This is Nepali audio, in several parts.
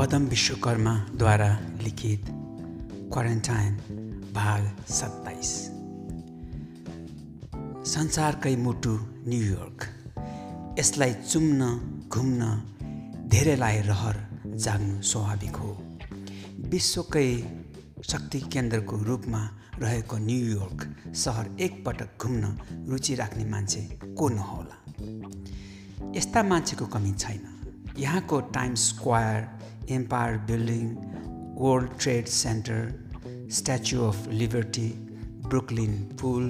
पदम विश्वकर्माद्वारा लिखित क्वारेन्टाइन भाग सत्ताइस। संसारकै मुटु न्युयोर्क यसलाई चुम्न घुम्न धेरैलाई रहर जाग्नु स्वाभाविक हो। विश्वकै शक्ति केन्द्रको रूपमा रहेको न्युयोर्क सहर एकपटक घुम्न रुचि राख्ने मान्छे को नहोला यस्ता मान्छेको कमी छैन। यहाँको Times Square Empire Building World Trade Center Statue of Liberty Brooklyn पुल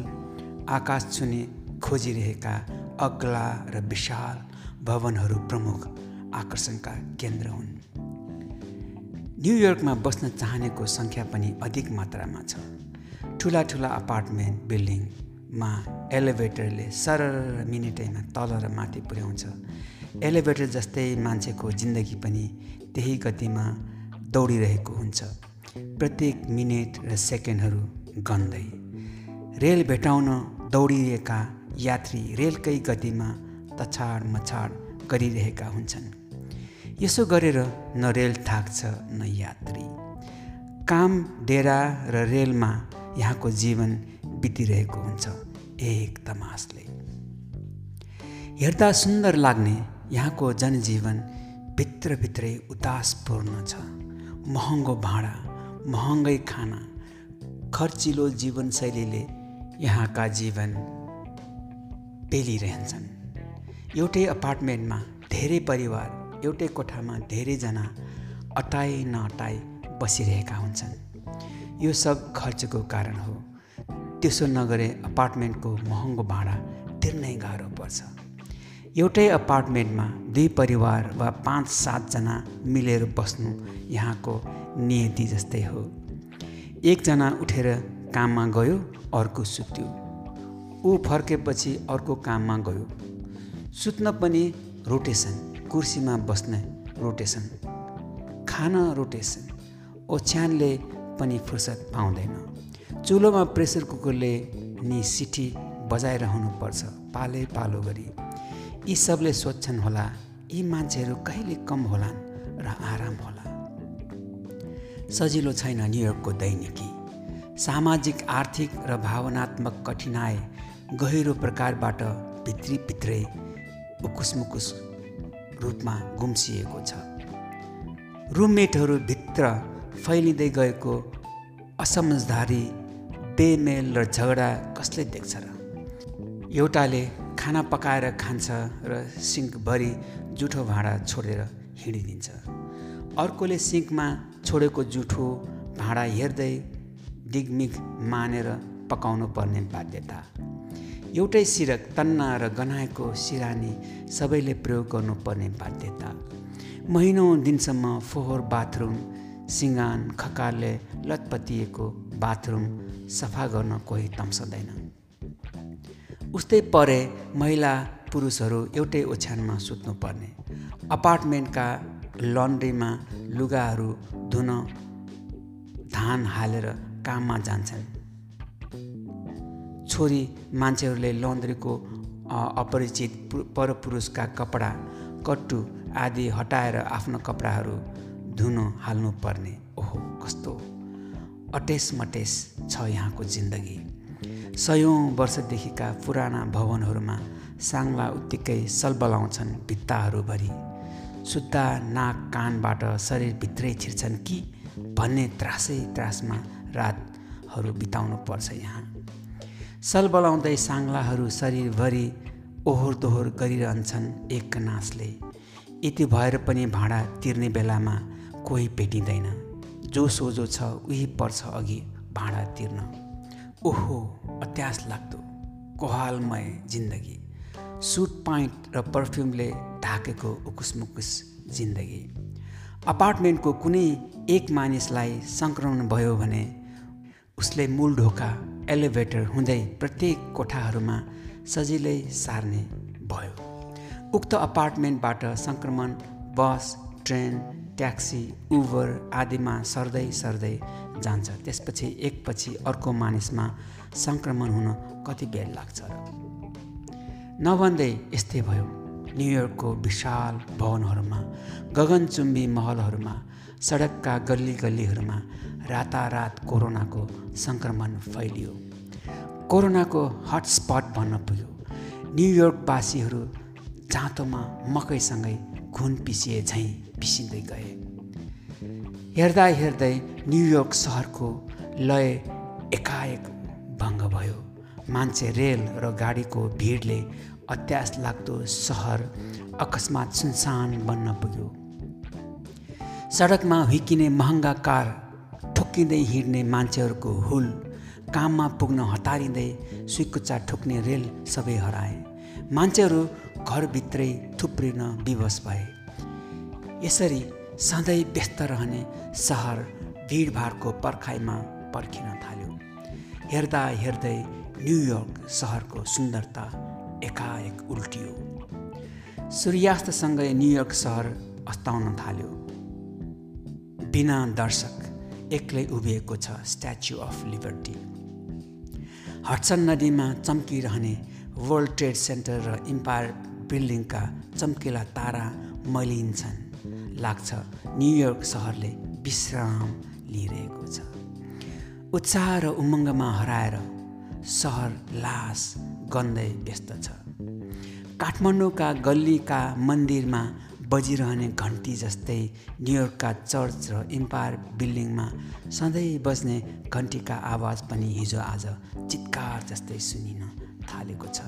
आकाश छुने खोजिरहेका अग्ला र विशाल भवनहरू प्रमुख आकर्षणका केन्द्र हुन्। न्युयोर्कमा बस्न चाहनेको सङ्ख्या पनि अधिक मात्रामा छ। ठुला ठुला अपार्टमेन्ट बिल्डिङमा एलिभेटरले सरर मिनेटैमा तल र माथि पुर्याउँछ। एलिभेटर जस्तै मान्छेको जिन्दगी पनि त्यही गतिमा दौडिरहेको हुन्छ। प्रत्येक मिनेट र सेकेन्डहरू गन्दै। रेल भेटाउन दौडिएका यात्री रेलकै गतिमा तछाड मछाड गरिरहेका हुन्छन्। यसो गरेर न रेल थाक्छ न यात्री। काम डेरा र रेलमा यहाँको जीवन बितिरहेको हुन्छ एक तमासले। हेर्दा सुन्दर लाग्ने यहाँको जनजीवन भित्रभित्रै उदासपूर्ण छ। महँगो भाडा महँगै खाना खर्चिलो जीवनशैलीले यहाँका जीवन पेलिरहन्छन्। एउटै अपार्टमेन्टमा धेरै परिवार एउटै कोठामा धेरैजना अटाइ नअटाइ बसिरहेका हुन्छन्। यो सब खर्चको कारण हो। त्यसो नगरे अपार्टमेन्टको महँगो भाडा तिर्नै गाह्रो पर्छ। एउटै अपार्टमेन्टमा दुई परिवार वा पाँच सातजना मिलेर बस्नु यहाँको नियति जस्तै हो। एकजना उठेर काममा गयो अर्को सुत्यो। ऊ फर्केपछि अर्को काममा गयो। सुत्न पनि रोटेसन कुर्सीमा बस्ने रोटेसन। खान रोटेसन ओछ्यानले पनि फुर्सद पाउँदैन। चुलोमा प्रेसर कुकरले नि सिटी बजाइरहनुपर्छ पालै पालो गरी। यी सबले सोध्छन् होला यी मान्छेहरू कहिले कम होलान् र आराम होला। सजिलो छैन न्युयोर्कको दैनिकी। सामाजिक आर्थिक र भावनात्मक कठिनाइ गहिरो प्रकारबाट भित्री भित्रै उकुसमुकुस रूपमा गुम्सिएको छ। रुममेटहरू भित्र फैलिँदै गएको असमझदारी बेमेल र झगडा कसले देख्छ र? एउटाले खाना पकाएर खान्छ र सिङ्कभरि जुठो भाँडा छोडेर हिँडिदिन्छ। अर्कोले सिङ्कमा छोडेको जुठो भाँडा हेर्दै दिगमिग मानेर पकाउनु पर्ने बाध्यता। एउटै सिरक तन्ना र गनाएको सिरानी सबैले प्रयोग गर्नुपर्ने बाध्यता। महिनौँ दिनसम्म फोहोर बाथरुम सिँगान खकारले लतपतिएको बाथरुम सफा गर्न कोही तम्सदैन उस्तै परे महिला पुरुषहरू एउटै ओछ्यानमा सुत्नुपर्ने। अपार्टमेन्टका लन्ड्रीमा लुगाहरू धुन धान हालेर काममा जान्छन्। छोरी मान्छेहरूले लन्ड्रीको अपरिचित परपुरुषका कपडा कट्टु आदि हटाएर आफ्नो कपडाहरू धुन हाल्नुपर्ने। ओहो कस्तो अटेस मटेस छ यहाँको जिन्दगी। सयौँ वर्षदेखिका पुराना भवनहरूमा साङ्ला उत्तिकै सलबलाउँछन् भित्ताहरूभरि। सुत्ता नाक कानबाट शरीरभित्रै छिर्छन् कि भन्ने त्रासै त्रासमा रातहरू बिताउनु पर्छ यहाँ। सलबलाउँदै साङ्लाहरू शरीरभरि ओहोर दोहोर गरिरहन्छन् एक नासले यति भएर पनि भाडा तिर्ने बेलामा कोही भेटिँदैन। जो सोझो छ उही पर्छ अघि भाडा तिर्न। ओहो अत्यास लाग्दो। कोहालमय जिन्दगी। सुट पाइन्ट र पर्फ्युमले ढाकेको उकुसमुकुस जिन्दगी। अपार्टमेन्टको कुनै एक मानिसलाई सङ्क्रमण भयो भने उसले मूल ढोका एलिभेटर हुँदै प्रत्येक कोठाहरूमा सजिलै सार्ने भयो। उक्त अपार्टमेन्टबाट सङ्क्रमण बस ट्रेन ट्याक्सी उबर आदिमा सर्दै सर्दै जान्छ। त्यसपछि एकपछि अर्को मानिसमा सङ्क्रमण हुन कति बेर लाग्छ र? नभन्दै यस्तै भयो। न्युयोर्कको विशाल भवनहरूमा गगनचुम्बी महलहरूमा सडकका गल्ली गल्लीहरूमा रातारात कोरोनाको सङ्क्रमण फैलियो। कोरोनाको हटस्पट भन्न पुग्यो। न्युयोर्कवासीहरू जाँतोमा मकैसँगै घुन पिसिए झैँ पिसिँदै गए। हेर्दा हेर्दै न्युयोर्क सहरको लय एकाएक भङ्ग भयो। मान्छे रेल र गाडीको भिडले अत्यास लाग्दो सहर अकस्मात सुनसान बन्न पुग्यो। सडकमा हुर्किने महँगा कार ठोक्किँदै हिँड्ने मान्छेहरूको हुल काममा पुग्न हतारिँदै सुइकुच्चा ठोक्ने रेल सबै हराए। मान्छेहरू घरभित्रै थुप्रिन विवश भए। यसरी सधैँ व्यस्त रहने सहर भिडभाडको पर्खाइमा पर्खिन थाल्यो। हेर्दा हेर्दै न्युयोर्क सहरको सुन्दरता एकाएक उल्टियो। सूर्यास्तसँगै न्युयोर्क सहर अस्ताउन थाल्यो। बिना दर्शक एक्लै उभिएको छ स्ट्याचु अफ लिबर्टी। हट्सन नदीमा चम्किरहने वर्ल्ड ट्रेड सेन्टर र इम्पायर बिल्डिङका चम्किला तारा मैलिन्छन्। लाग्छ न्युयोर्क सहरले विश्राम लिइरहेको छ। उत्साह र उमङ्गमा हराएर सहर लास गन्दै व्यस्त छ। काठमाडौँका गल्लीका मन्दिरमा बजिरहने घन्टी जस्तै न्युयोर्कका चर्च र इम्पायर बिल्डिङमा सधैँ बज्ने घन्टीका आवाज पनि हिजो आज चित्कार जस्तै सुनिन थालेको छ।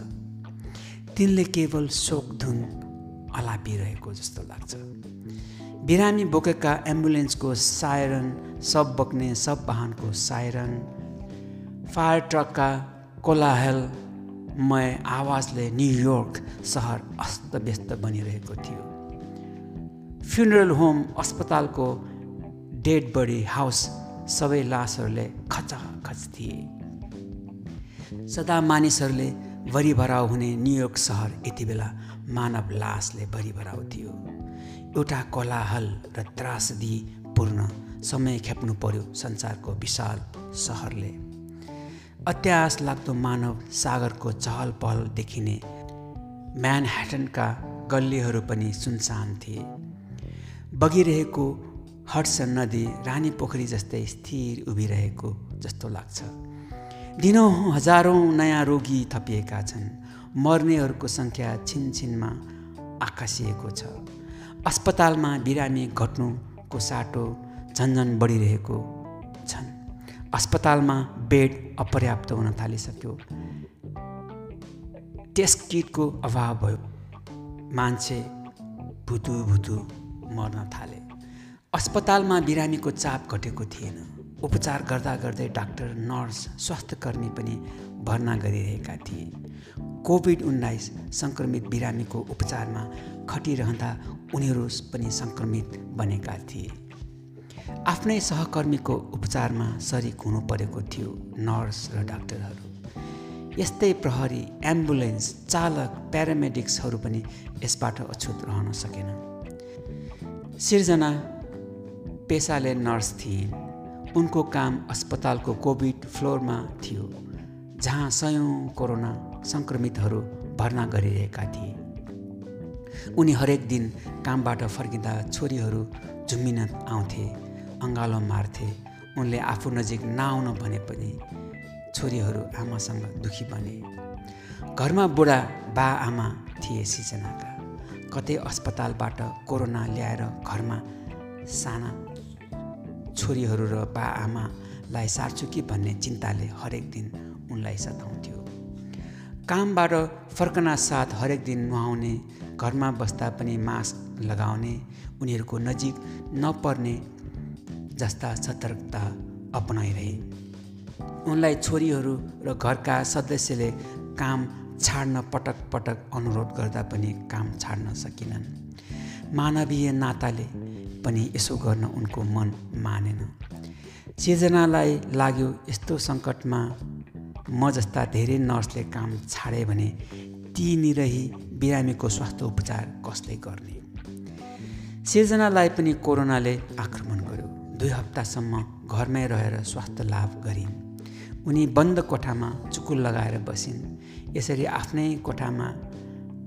तिनले केवल शोक धुन अलापिरहेको जस्तो लाग्छ। बिरामी बोकेका एम्बुलेन्सको सायरन सब बोक्ने सब वाहनको सायरन फायर ट्रकका कोलाहेलमय आवाजले न्युयोर्क सहर अस्तव्यस्त बनिरहेको थियो। फ्युनरल होम अस्पतालको डेड बडी हाउस सबै लासहरूले खचाखच थिए। सदा मानिसहरूले भरिभराउ हुने न्युयोर्क सहर यति बेला मानव लासले भरिभराउ थियो। एउटा कोलाहल र त्रासदीपूर्ण समय खेप्नु पर्यो संसारको विशाल सहरले। अत्यास लाग्दो मानव सागरको चहल पहल देखिने म्यानह्याटनका गल्लीहरू पनि सुनसान थिए। बगिरहेको हडसन नदी रानी पोखरी जस्तै स्थिर उभिरहेको जस्तो लाग्छ। दिनौँ हजारौँ नयाँ रोगी थपिएका छन्। मर्नेहरूको सङ्ख्या छिनछिनमा आकाशिएको छ। अस्पतालमा बिरामी घट्नुको साटो झन्झन बढिरहेको छन्। अस्पतालमा बेड अपर्याप्त हुन थालिसक्यो। टेस्ट किटको अभाव भयो। मान्छे भुतु भुतु मर्न थाले। अस्पतालमा बिरामीको चाप घटेको थिएन। उपचार गर्दा गर्दै डाक्टर नर्स स्वास्थ्यकर्मी पनि भर्ना गरिरहेका थिए। कोभिड उन्नाइस सङ्क्रमित बिरामीको उपचारमा खटिरहँदा उनीहरू पनि सङ्क्रमित बनेका थिए। आफ्नै सहकर्मीको उपचारमा सरिक हुनु परेको थियो नर्स र डाक्टरहरू। यस्तै प्रहरी एम्बुलेन्स चालक प्यारामेडिक्सहरू पनि यसबाट अछुत रहन सकेन। सिर्जना पेसाले नर्स थिइन् उनको काम अस्पतालको कोभिड फ्लोरमा थियो जहाँ सयौँ कोरोना सङ्क्रमितहरू भर्ना गरिरहेका थिए। उनी हरेक दिन कामबाट फर्किँदा छोरीहरू झुम्मिन आउँथे अँगालो मार्थे उनले आफू नजिक नआउन भने पनि छोरीहरू आमासँग दुखी बने। घरमा बुढा बा आमा थिए सिजनाका कतै अस्पतालबाट कोरोना ल्याएर घरमा साना छोरीहरू र बा आमालाई सार्छु कि भन्ने चिन्ताले हरेक दिन उनलाई सताउँथ्यो। कामबाट फर्कना साथ हरेक दिन नुहाउने घरमा बस्दा पनि मास्क लगाउने उनीहरूको नजिक नपर्ने जस्ता सतर्कता अपनाइरहे। उनलाई छोरीहरू र घरका सदस्यले काम छाड्न पटक पटक अनुरोध गर्दा पनि काम छाड्न सकिनन्। मानवीय नाताले पनि यसो गर्न उनको मन मानेन। सिर्जनालाई लाग्यो यस्तो सङ्कटमा म जस्ता धेरै नर्सले काम छाडे भने ती निरही बिरामीको स्वास्थ्य उपचार कसले गर्ने? सिर्जनालाई पनि कोरोनाले आक्रमण गर्यो। दुई हप्तासम्म घरमै रहेर स्वास्थ्य लाभ गरिन्। उनी बन्द कोठामा चुकुल लगाएर बसिन्। यसरी आफ्नै कोठामा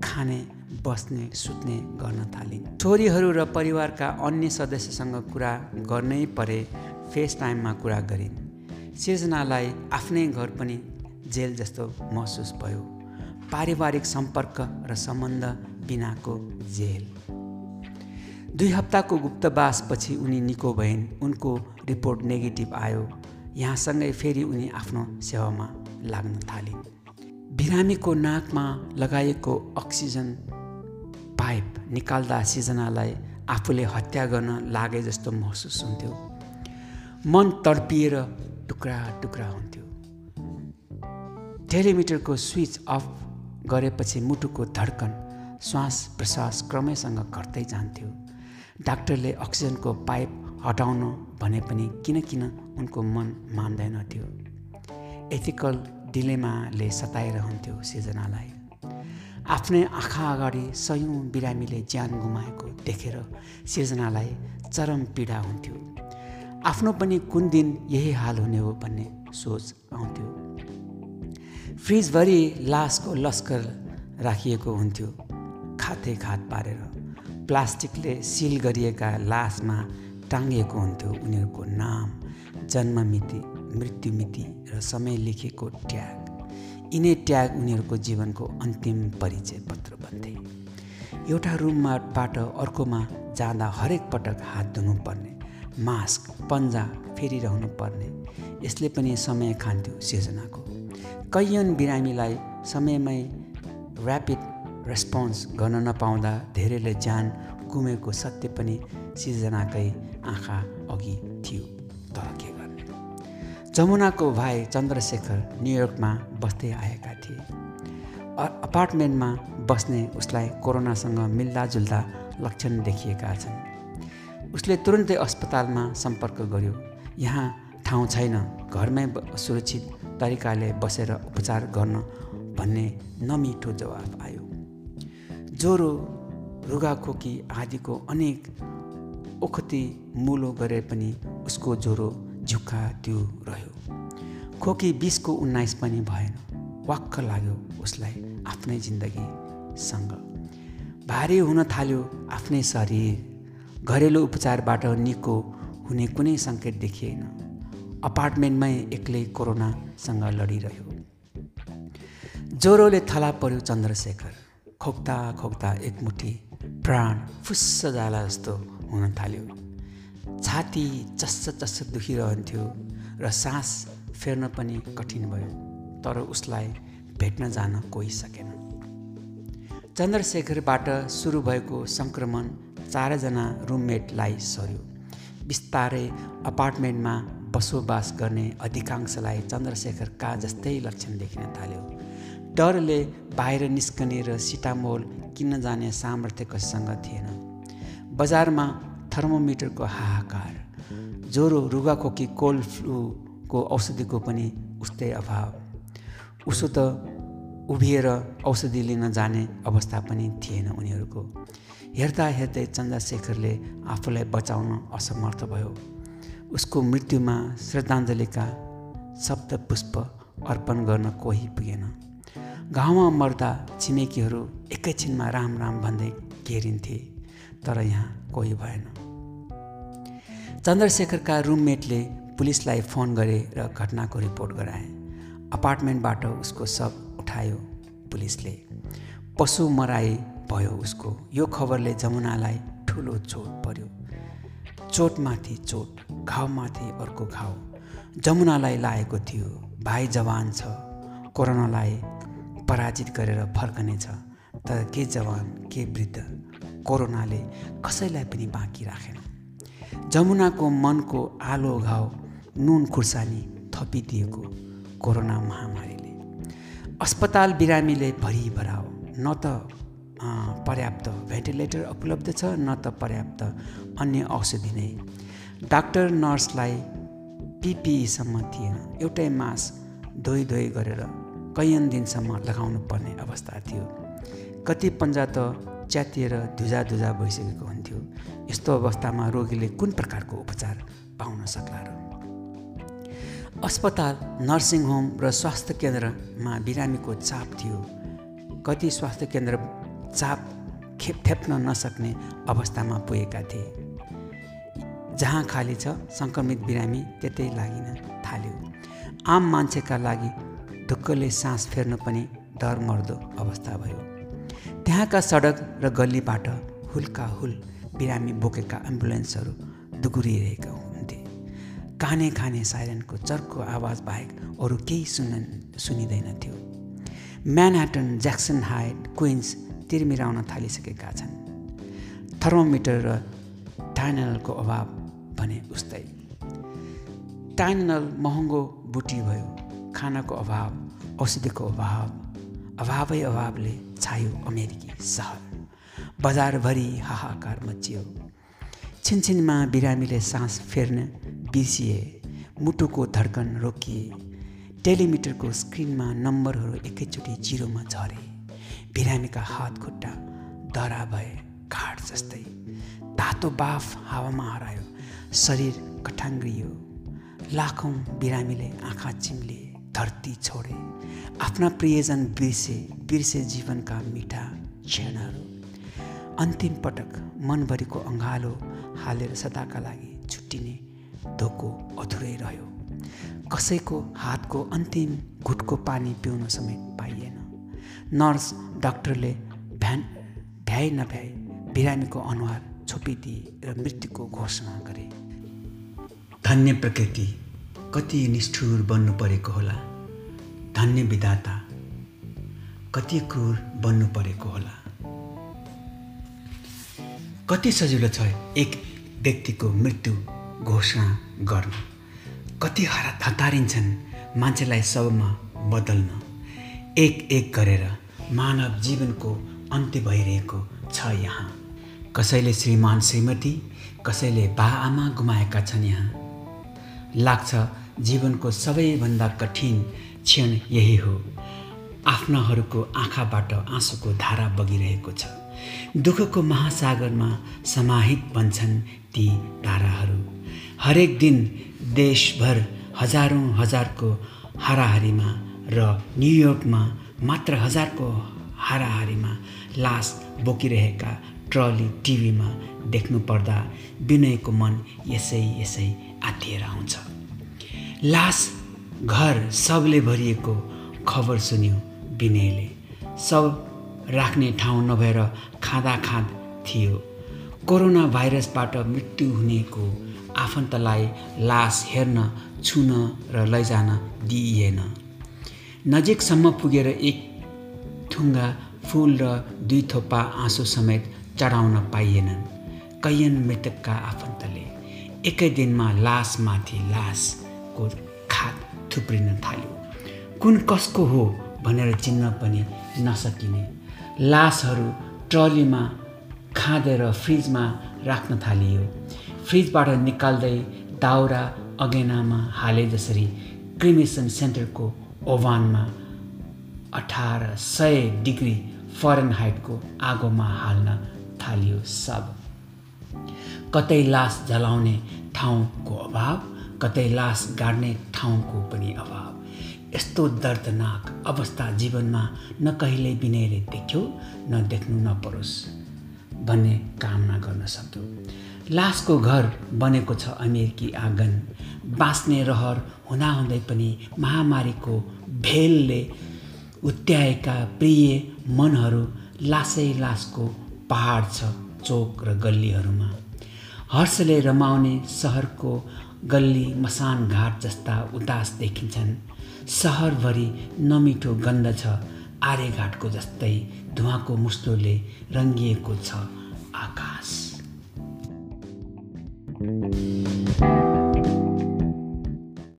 खाने बस्ने सुत्ने गर्न थालिन्। छोरीहरू र परिवारका अन्य सदस्यसँग कुरा गर्नै परे फेस टाइममा कुरा गरिन्। सिर्जनालाई आफ्नै घर पनि जेल जस्तो महसुस भयो। पारिवारिक सम्पर्क र सम्बन्ध बिनाको जेल। दुई हप्ताको गुप्तवासपछि उनी निको भइन्। उनको रिपोर्ट नेगेटिभ आयो। यहाँसँगै फेरि उनी आफ्नो सेवामा लाग्न थालिन्। बिरामीको नाकमा लगाइएको अक्सिजन पाइप निकाल्दा सिजनालाई आफूले हत्या गर्न लागे जस्तो महसुस हुन्थ्यो। मन तडपिएर टुक्रा टुक्रा हुन्थ्यो। टेलिमिटरको स्विच अफ गरेपछि मुटुको धड्कन श्वास प्रश्वास क्रमैसँग घट्दै जान्थ्यो। डाक्टरले अक्सिजनको पाइप हटाउनु भने पनि किन किन उनको मन मान्दैनथ्यो एथिकल डिलेमाले सताइरहन्थ्यो सिर्जनालाई आफ्नै आँखा अगाडि सयौँ बिरामीले ज्यान गुमाएको देखेर सिर्जनालाई चरम पीडा हुन्थ्यो। आफ्नो पनि कुन दिन यही हाल हुने हो भन्ने सोच आउँथ्यो। फ्रिजभरि लासको लस्कर राखिएको हुन्थ्यो। खाते खात पारेर प्लास्टिकले सिल गरिएका लासमा टाँगिएको हुन्थ्यो। उनीहरूको नाम जन्ममिति मृत्युमिति र समय लेखेको ट्याग। यिनै ट्याग उनीहरूको जीवनको अन्तिम परिचय पत्र भन्थे। एउटा रुमबाट अर्कोमा जाँदा हरेक पटक हात धुनुपर्ने मास्क पन्जा फेरिरहनु पर्ने यसले पनि समय खान्थ्यो सिर्जनाको। कैयन बिरामीलाई समयमै ऱ्यापिड रेस्पोन्स गर्न नपाउँदा धेरैले ज्यान गुमेको सत्य पनि सिर्जनाकै आँखा अघि थियो। तर के जमुनाको भाइ चन्द्रशेखर न्युयोर्कमा बस्दै आएका थिए। अपार्टमेन्टमा बस्ने उसलाई कोरोनासँग मिल्दाजुल्दा लक्षण देखिएका छन्। उसले तुरन्तै अस्पतालमा सम्पर्क गर्यो। यहाँ ठाउँ छैन। घरमै सुरक्षित तरिकाले बसेर उपचार गर्न भन्ने नमिठो जवाफ आयो। ज्वरो रुगाखोकी आदिको अनेक ओखती मुलो गरे पनि उसको ज्वरो झुक्का त्यो रह्यो। खोकी बिसको उन्नाइस पनि भएन। वाक्क लाग्यो उसलाई आफ्नै जिन्दगीसँग। भारी हुन थाल्यो आफ्नै शरीर। घरेलु उपचारबाट निको हुने कुनै सङ्केत देखिएन। अपार्टमेन्टमै एक्लै कोरोनासँग लडिरह्यो। ज्वरोले थला पर्यो चन्द्रशेखर। खोक्दा खोक्दा एकमुठी प्राण फुस्स जाला जस्तो हुन थाल्यो। छाती चस्स चस्स दुखिरहन्थ्यो र सास फेर्न पनि कठिन भयो तर उसलाई भेट्न जान कोही सकेन। चन्द्रशेखरबाट सुरु भएको सङ्क्रमण चारजना रुममेटलाई सर्यो। बिस्तारै अपार्टमेन्टमा बसोबास गर्ने अधिकांशलाई चन्द्रशेखरका जस्तै लक्षण देखिन थाल्यो। डरले बाहिर निस्कने र सिटामोल किन्न जाने सामर्थ्य कसैसँग थिएन। बजारमा थर्मोमिटरको हाहाकार ज्वरो रुगाखोकी कोल्ड फ्लूको औषधिको पनि उस्तै अभाव। उसो त उभिएर औषधि लिन जाने अवस्था पनि थिएन उनीहरूको। हेर्दा हेर्दै चन्द्रशेखरले आफूलाई बचाउन असमर्थ भयो। उसको मृत्युमा श्रद्धाञ्जलीका शब्द पुष्प अर्पण गर्न कोही पुगेन। गाउँमा मर्दा छिमेकीहरू एकैछिनमा राम राम भन्दै घेरिन्थे तर यहाँ कोही भएन। चन्द्रशेखरका रुममेटले पुलिसलाई फोन गरे र घटनाको रिपोर्ट गराए। अपार्टमेन्टबाट उसको सब उठायो पुलिसले। पशु मराई भयो उसको। यो खबरले जमुनालाई ठुलो चोट पर्यो। चोटमाथि चोट घाउमाथि अर्को घाउ। जमुनालाई लागेको थियो भाइ जवान छ। कोरोनालाई पराजित गरेर फर्कनेछ तर के जवान के वृद्ध? कोरोनाले कसैलाई पनि बाँकी राखेन। जमुनाको मनको आलो घाउ नुन खुर्सानी थपिदिएको कोरोना महामारीले। अस्पताल बिरामीले भरि भराओ न त पर्याप्त भेन्टिलेटर उपलब्ध छ न त पर्याप्त अन्य औषधि नै। डाक्टर नर्सलाई पिपिईसम्म थिएन एउटै मास धोइ धोइ गरेर कैयन दिनसम्म लगाउनु पर्ने अवस्था थियो। कति पन्जा त च्यातिएर धुजा धुजा भइसकेको हुन्थ्यो। यस्तो अवस्थामा रोगीले कुन प्रकारको उपचार पाउन सक्ला र? अस्पताल नर्सिङ होम र स्वास्थ्य केन्द्रमा बिरामीको चाप थियो। कति स्वास्थ्य केन्द्र चाप खेप थेप्न नसक्ने अवस्थामा पुगेका थिए। जहाँ खाली छ सङ्क्रमित बिरामी त्यतै लागिन थाल्यो। आम मान्छेका लागि ढुक्कले सास फेर्न पनि डर मर्दो अवस्था भयो। त्यहाँका सडक र गल्लीबाट हुल्का हुल बिरामी बोकेका एम्बुलेन्सहरू दुगुरिरहेका हुन्थे। काने खाने साइरनको चर्को आवाज बाहेक अरू केही सुन्न सुनिँदैन थियो। म्यानहाटन ज्याक्सन हाइट क्विन्स तिरमिराउन थालिसकेका छन्। थर्मोमिटर र टाइनलको अभाव भने उस्तै। टाइनल महँगो बुटी भयो। खानाको अभाव औषधिको अभाव अभावै अभावले छायो अमेरिकी सहर। बजारभरि हाहाकार मचियो। छिनछिनमा बिरामीले सास फेर्न बिर्सिए। मुटुको धड्कन रोकिए। टेलिमिटरको स्क्रिनमा नम्बरहरू एकैचोटि जिरोमा झरे। बिरामीका हात खुट्टा दरा भए घाट जस्तै। तातो बाफ हावामा हरायो। शरीर कठाङ्ग्रियो। लाखौँ बिरामीले आँखा चिम्ले धरती छोडे आफ्ना प्रियजन बिर्से बिर्से जीवनका मिठा क्षणहरू अन्तिम पटक मनभरिको अँगालो हालेर सदाका लागि छुट्टिने धोको अधुरै रह्यो। कसैको हातको अन्तिम घुटको पानी पिउन समेत पाइएन। नर्स डाक्टरले भ्यान भ्याए नभ्याए बिरामीको अनुहार छोपिदिए र मृत्युको घोषणा गरे। धन्य प्रकृति। कति निष्ठुर बन्नु परेको होला? धन्य विधाता कति क्रूर बन्नु परेको होला? कति सजिलो छ एक व्यक्तिको मृत्यु घोषणा गर्न? कति हरा हतारिन्छन् मान्छेलाई सबमा बदल्न? एक एक गरेर मानव जीवनको अन्त्य भइरहेको छ यहाँ। कसैले श्रीमान श्रीमती कसैले बा आमा गुमाएका छन् यहाँ। लाग्छ जीवनको सबैभन्दा कठिन क्षण यही हो। आफ्नाहरूको आँखाबाट आँसुको धारा बगिरहेको छ। दुःखको महासागरमा समाहित बन्छन् ती धाराहरू। हरेक दिन देशभर हजारौँ हजारको हाराहारीमा र न्युयोर्कमा मात्र हजारको हाराहारीमा लास बोकिरहेका ट्रली टिभीमा देख्नु पर्दा विनयको मन यसै यसै आत्तिएर आउँछ। लास घर सबले भरिएको खबर सुन्यो विनयले। सब राख्ने ठाउँ नभएर खाँदा खाँद थियो। कोरोना भाइरसबाट मृत्यु हुनेको आफन्तलाई लास हेर्न छुन र लैजान दिइएन। नजिकसम्म पुगेर एक थुङ्गा फुल र दुई थोपा आँसु समेत चढाउन पाइएनन्। कैयन मृतकका आफन्तले। एकै दिनमा लासमाथि लास को खाद थुप्रिन थाल्यो? कुन कसको हो भनेर चिन्न पनि नसकिने। लासहरू ट्रलीमा खाँदेर फ्रिजमा राख्न थालियो। फ्रिजबाट निकाल्दै दाउरा अगेनामा हाले जसरी क्रिमेसन सेन्टरको ओभानमा अठार सय डिग्री फरेनहाइटको आगोमा हाल्न थालियो सब। कतै लास जलाउने ठाउँको अभाव? कतै लास गाड्ने ठाउँको पनि अभाव। यस्तो दर्दनाक अवस्था जीवनमा न कहिल्यै विनयले देख्यो न देख्नु नपरोस् भन्ने कामना गर्न सक्यो लासको घर बनेको छ अमेरिकी आँगन। बाँच्ने रहर हुँदाहुँदै पनि महामारीको भेलले उत्याएका प्रिय मनहरू लासै लासको पहाड छ चोक र गल्लीहरूमा। हर्षले रमाउने सहरको गल्ली मसान घाट जस्ता उदास देखिन्छन्। सहरभरि नमिठो गन्ध छ। आर्यघाटको जस्तै धुवाको मुस्लोले रङ्गिएको छ आकाश।